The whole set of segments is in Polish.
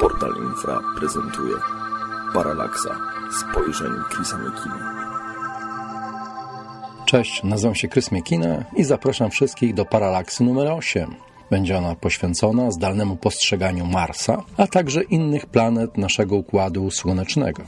Portal Infra prezentuje Paralaksa spojrzeń Chrisa Mekina. Cześć, nazywam się Chris Miekina i zapraszam wszystkich do Paralaksy numer 8. Będzie ona poświęcona zdalnemu postrzeganiu Marsa, a także innych planet naszego Układu Słonecznego.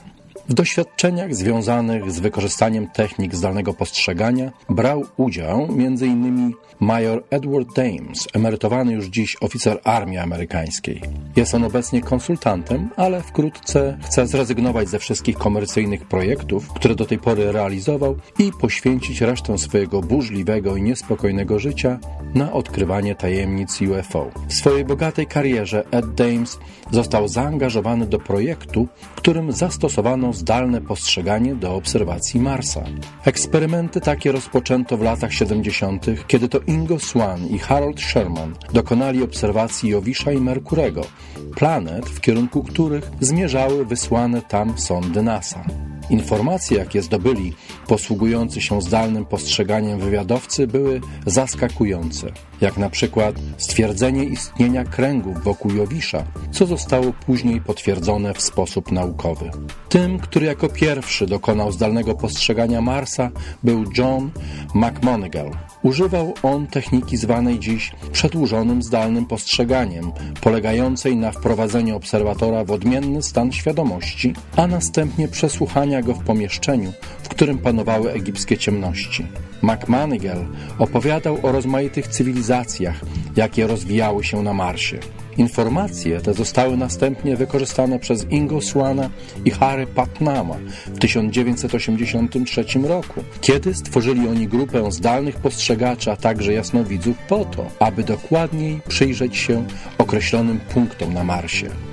W doświadczeniach związanych z wykorzystaniem technik zdalnego postrzegania brał udział m.in. major Edward Dames, emerytowany już dziś oficer armii amerykańskiej. Jest on obecnie konsultantem, ale wkrótce chce zrezygnować ze wszystkich komercyjnych projektów, które do tej pory realizował i poświęcić resztę swojego burzliwego i niespokojnego życia na odkrywanie tajemnic UFO. W swojej bogatej karierze Ed Dames został zaangażowany do projektu, którym zastosowano zdalne postrzeganie do obserwacji Marsa. Eksperymenty takie rozpoczęto w latach 70., kiedy to Ingo Swan i Harold Sherman dokonali obserwacji Jowisza i Merkurego, planet, w kierunku których zmierzały wysłane tam sondy NASA. Informacje, jakie zdobyli posługujący się zdalnym postrzeganiem wywiadowcy, były zaskakujące, jak na przykład stwierdzenie istnienia kręgów wokół Jowisza, co zostało później potwierdzone w sposób naukowy. Tym, który jako pierwszy dokonał zdalnego postrzegania Marsa, był John McMonigal. Używał on techniki zwanej dziś przedłużonym zdalnym postrzeganiem, polegającej na wprowadzeniu obserwatora w odmienny stan świadomości, a następnie go w pomieszczeniu, w którym panowały egipskie ciemności. McManigal opowiadał o rozmaitych cywilizacjach, jakie rozwijały się na Marsie. Informacje te zostały następnie wykorzystane przez Ingo Swana i Harry Putnama w 1983 roku, kiedy stworzyli oni grupę zdalnych postrzegaczy, a także jasnowidzów po to, aby dokładniej przyjrzeć się określonym punktom na Marsie.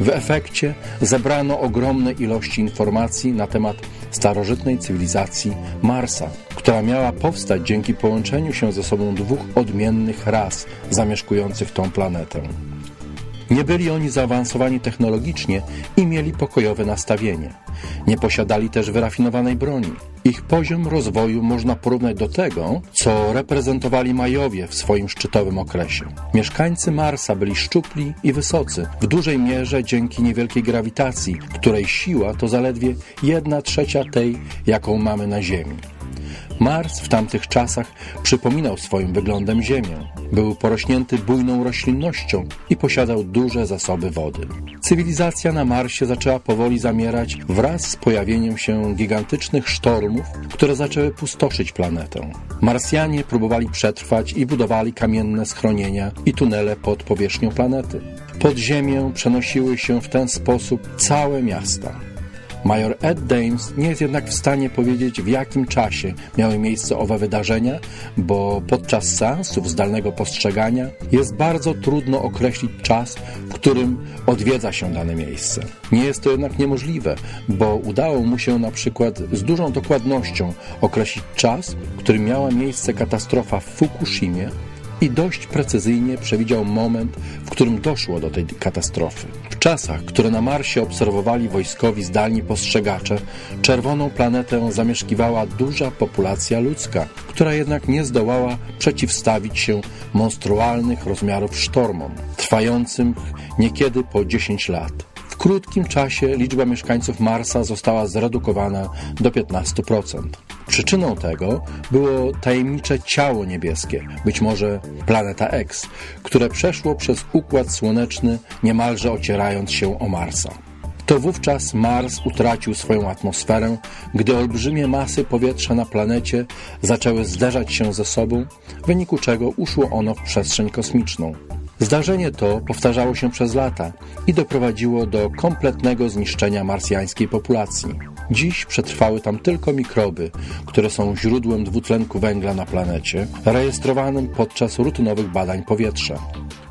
W efekcie zebrano ogromne ilości informacji na temat starożytnej cywilizacji Marsa, która miała powstać dzięki połączeniu się ze sobą dwóch odmiennych ras zamieszkujących tą planetę. Nie byli oni zaawansowani technologicznie i mieli pokojowe nastawienie. Nie posiadali też wyrafinowanej broni. Ich poziom rozwoju można porównać do tego, co reprezentowali Majowie w swoim szczytowym okresie. Mieszkańcy Marsa byli szczupli i wysocy, w dużej mierze dzięki niewielkiej grawitacji, której siła to zaledwie jedna trzecia tej, jaką mamy na Ziemi. Mars w tamtych czasach przypominał swoim wyglądem Ziemię. Był porośnięty bujną roślinnością i posiadał duże zasoby wody. Cywilizacja na Marsie zaczęła powoli zamierać wraz z pojawieniem się gigantycznych sztormów, które zaczęły pustoszyć planetę. Marsjanie próbowali przetrwać i budowali kamienne schronienia i tunele pod powierzchnią planety. Pod ziemię przenosiły się w ten sposób całe miasta. Major Ed Dames nie jest jednak w stanie powiedzieć, w jakim czasie miały miejsce owe wydarzenia, bo podczas seansów zdalnego postrzegania jest bardzo trudno określić czas, w którym odwiedza się dane miejsce. Nie jest to jednak niemożliwe, bo udało mu się na przykład z dużą dokładnością określić czas, w którym miała miejsce katastrofa w Fukushimie, i dość precyzyjnie przewidział moment, w którym doszło do tej katastrofy. W czasach, które na Marsie obserwowali wojskowi zdalni postrzegacze, czerwoną planetę zamieszkiwała duża populacja ludzka, która jednak nie zdołała przeciwstawić się monstrualnych rozmiarów sztormom, trwającym niekiedy po 10 lat. W krótkim czasie liczba mieszkańców Marsa została zredukowana do 15%. Przyczyną tego było tajemnicze ciało niebieskie, być może planeta X, które przeszło przez Układ Słoneczny, niemalże ocierając się o Marsa. To wówczas Mars utracił swoją atmosferę, gdy olbrzymie masy powietrza na planecie zaczęły zderzać się ze sobą, w wyniku czego uszło ono w przestrzeń kosmiczną. Zdarzenie to powtarzało się przez lata i doprowadziło do kompletnego zniszczenia marsjańskiej populacji. Dziś przetrwały tam tylko mikroby, które są źródłem dwutlenku węgla na planecie, rejestrowanym podczas rutynowych badań powietrza.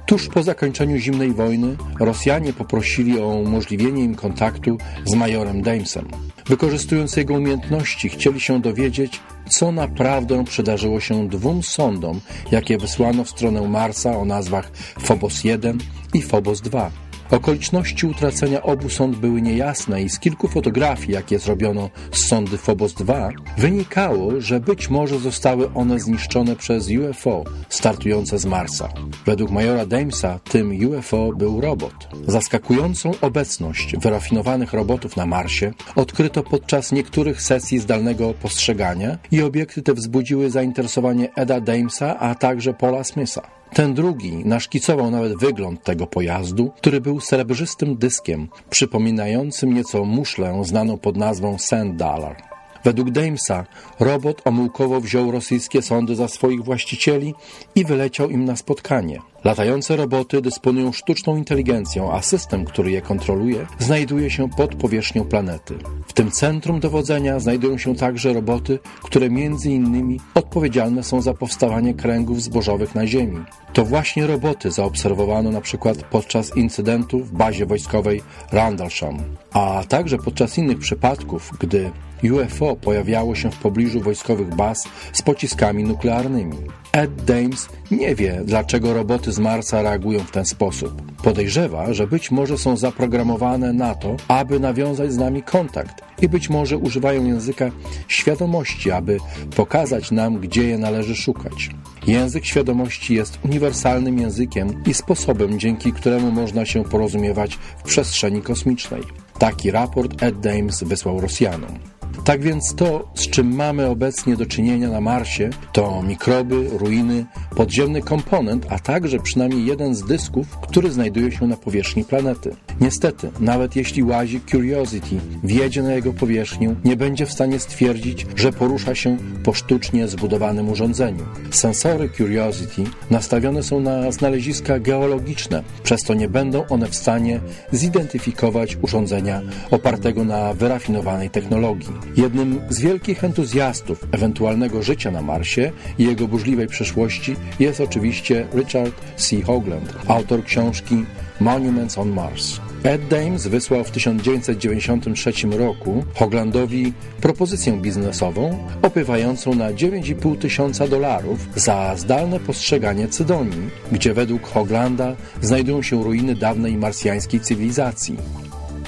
Tuż po zakończeniu zimnej wojny Rosjanie poprosili o umożliwienie im kontaktu z majorem Damesem. Wykorzystując jego umiejętności, chcieli się dowiedzieć, co naprawdę przydarzyło się dwóm sondom, jakie wysłano w stronę Marsa o nazwach Phobos 1 i Phobos 2 Okoliczności utracenia obu sond były niejasne i z kilku fotografii, jakie zrobiono z sondy Phobos 2, wynikało, że być może zostały one zniszczone przez UFO startujące z Marsa. Według majora Damesa tym UFO był robot. Zaskakującą obecność wyrafinowanych robotów na Marsie odkryto podczas niektórych sesji zdalnego postrzegania i obiekty te wzbudziły zainteresowanie Eda Damesa, a także Paula Smitha. Ten drugi naszkicował nawet wygląd tego pojazdu, który był srebrzystym dyskiem, przypominającym nieco muszlę znaną pod nazwą Sand Dollar. Według Damesa robot omyłkowo wziął rosyjskie sądy za swoich właścicieli i wyleciał im na spotkanie. Latające roboty dysponują sztuczną inteligencją, a system, który je kontroluje, znajduje się pod powierzchnią planety. W tym centrum dowodzenia znajdują się także roboty, które między innymi odpowiedzialne są za powstawanie kręgów zbożowych na Ziemi. To właśnie roboty zaobserwowano na przykład podczas incydentu w bazie wojskowej Randalsham, a także podczas innych przypadków, gdy UFO pojawiało się w pobliżu wojskowych baz z pociskami nuklearnymi. Ed Dames nie wie, dlaczego roboty z Marsa reagują w ten sposób. Podejrzewa, że być może są zaprogramowane na to, aby nawiązać z nami kontakt i być może używają języka świadomości, aby pokazać nam, gdzie je należy szukać. Język świadomości jest uniwersalnym językiem i sposobem, dzięki któremu można się porozumiewać w przestrzeni kosmicznej. Taki raport Ed Dames wysłał Rosjanom. Tak więc to, z czym mamy obecnie do czynienia na Marsie, to mikroby, ruiny, podziemny komponent, a także przynajmniej jeden z dysków, który znajduje się na powierzchni planety. Niestety, nawet jeśli łazik Curiosity wjedzie na jego powierzchnię, nie będzie w stanie stwierdzić, że porusza się po sztucznie zbudowanym urządzeniu. Sensory Curiosity nastawione są na znaleziska geologiczne, przez to nie będą one w stanie zidentyfikować urządzenia opartego na wyrafinowanej technologii. Jednym z wielkich entuzjastów ewentualnego życia na Marsie i jego burzliwej przeszłości jest oczywiście Richard C. Hoagland, autor książki Monuments on Mars. Ed Dames wysłał w 1993 roku Hoglandowi propozycję biznesową opiewającą na 9,5 tysiąca dolarów za zdalne postrzeganie Cydonii, gdzie według Hoglanda znajdują się ruiny dawnej marsjańskiej cywilizacji.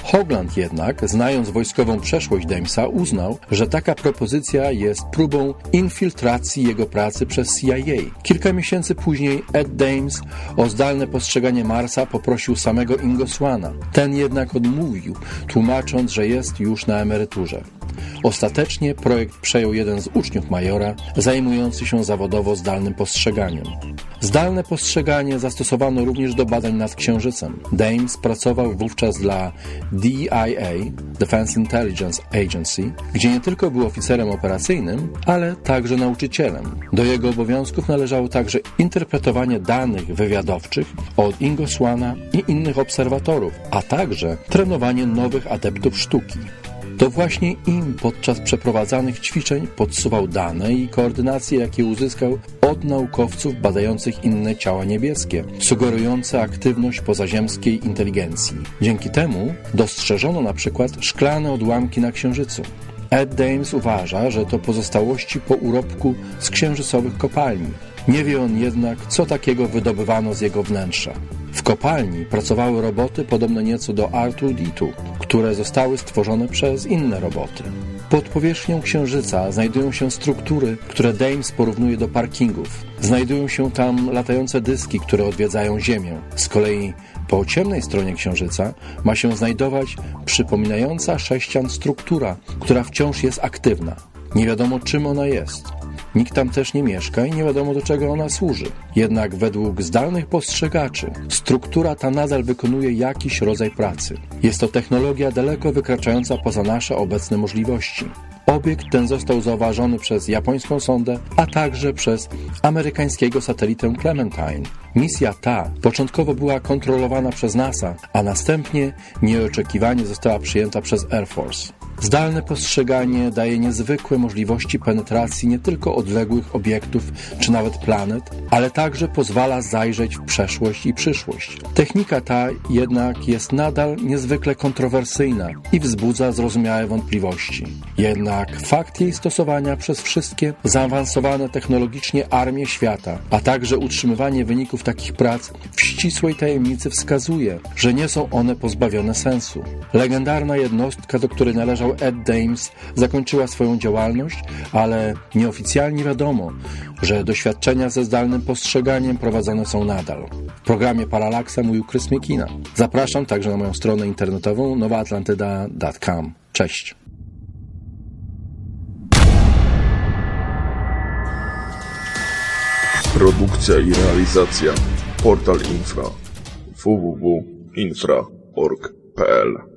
Hogland jednak, znając wojskową przeszłość Damesa, uznał, że taka propozycja jest próbą infiltracji jego pracy przez CIA. Kilka miesięcy później Ed Dames o zdalne postrzeganie Marsa poprosił samego Ingosłana. Ten jednak odmówił, tłumacząc, że jest już na emeryturze. Ostatecznie projekt przejął jeden z uczniów majora, zajmujący się zawodowo zdalnym postrzeganiem. Zdalne postrzeganie zastosowano również do badań nad Księżycem. Dames pracował wówczas dla DIA, Defense Intelligence Agency, gdzie nie tylko był oficerem operacyjnym, ale także nauczycielem. Do jego obowiązków należało także interpretowanie danych wywiadowczych od Ingosłana i innych obserwatorów, a także trenowanie nowych adeptów sztuki. To właśnie im podczas przeprowadzanych ćwiczeń podsuwał dane i koordynacje, jakie uzyskał od naukowców badających inne ciała niebieskie, sugerujące aktywność pozaziemskiej inteligencji. Dzięki temu dostrzeżono na przykład szklane odłamki na Księżycu. Ed Dames uważa, że to pozostałości po urobku z księżycowych kopalni. Nie wie on jednak, co takiego wydobywano z jego wnętrza. W kopalni pracowały roboty podobne nieco do R2D2, które zostały stworzone przez inne roboty. Pod powierzchnią Księżyca znajdują się struktury, które Dames porównuje do parkingów. Znajdują się tam latające dyski, które odwiedzają Ziemię. Z kolei po ciemnej stronie Księżyca ma się znajdować przypominająca sześcian struktura, która wciąż jest aktywna. Nie wiadomo czym ona jest. Nikt tam też nie mieszka i nie wiadomo do czego ona służy. Jednak według zdalnych postrzegaczy struktura ta nadal wykonuje jakiś rodzaj pracy. Jest to technologia daleko wykraczająca poza nasze obecne możliwości. Obiekt ten został zauważony przez japońską sondę, a także przez amerykańskiego satelitę Clementine. Misja ta początkowo była kontrolowana przez NASA, a następnie nieoczekiwanie została przyjęta przez Air Force. Zdalne postrzeganie daje niezwykłe możliwości penetracji nie tylko odległych obiektów czy nawet planet, ale także pozwala zajrzeć w przeszłość i przyszłość. Technika ta jednak jest nadal niezwykle kontrowersyjna i wzbudza zrozumiałe wątpliwości. Jednak fakt jej stosowania przez wszystkie zaawansowane technologicznie armie świata, a także utrzymywanie wyników takich prac w ścisłej tajemnicy wskazuje, że nie są one pozbawione sensu. Legendarna jednostka, do której należał Ed Dames, zakończyła swoją działalność, ale nieoficjalnie wiadomo, że doświadczenia ze zdalnym postrzeganiem prowadzone są nadal. W programie Paralaksa mówił Chris Miekina. Zapraszam także na moją stronę internetową nowaatlantyda.com. Cześć! Produkcja i realizacja Portal Infra www.infra.org.pl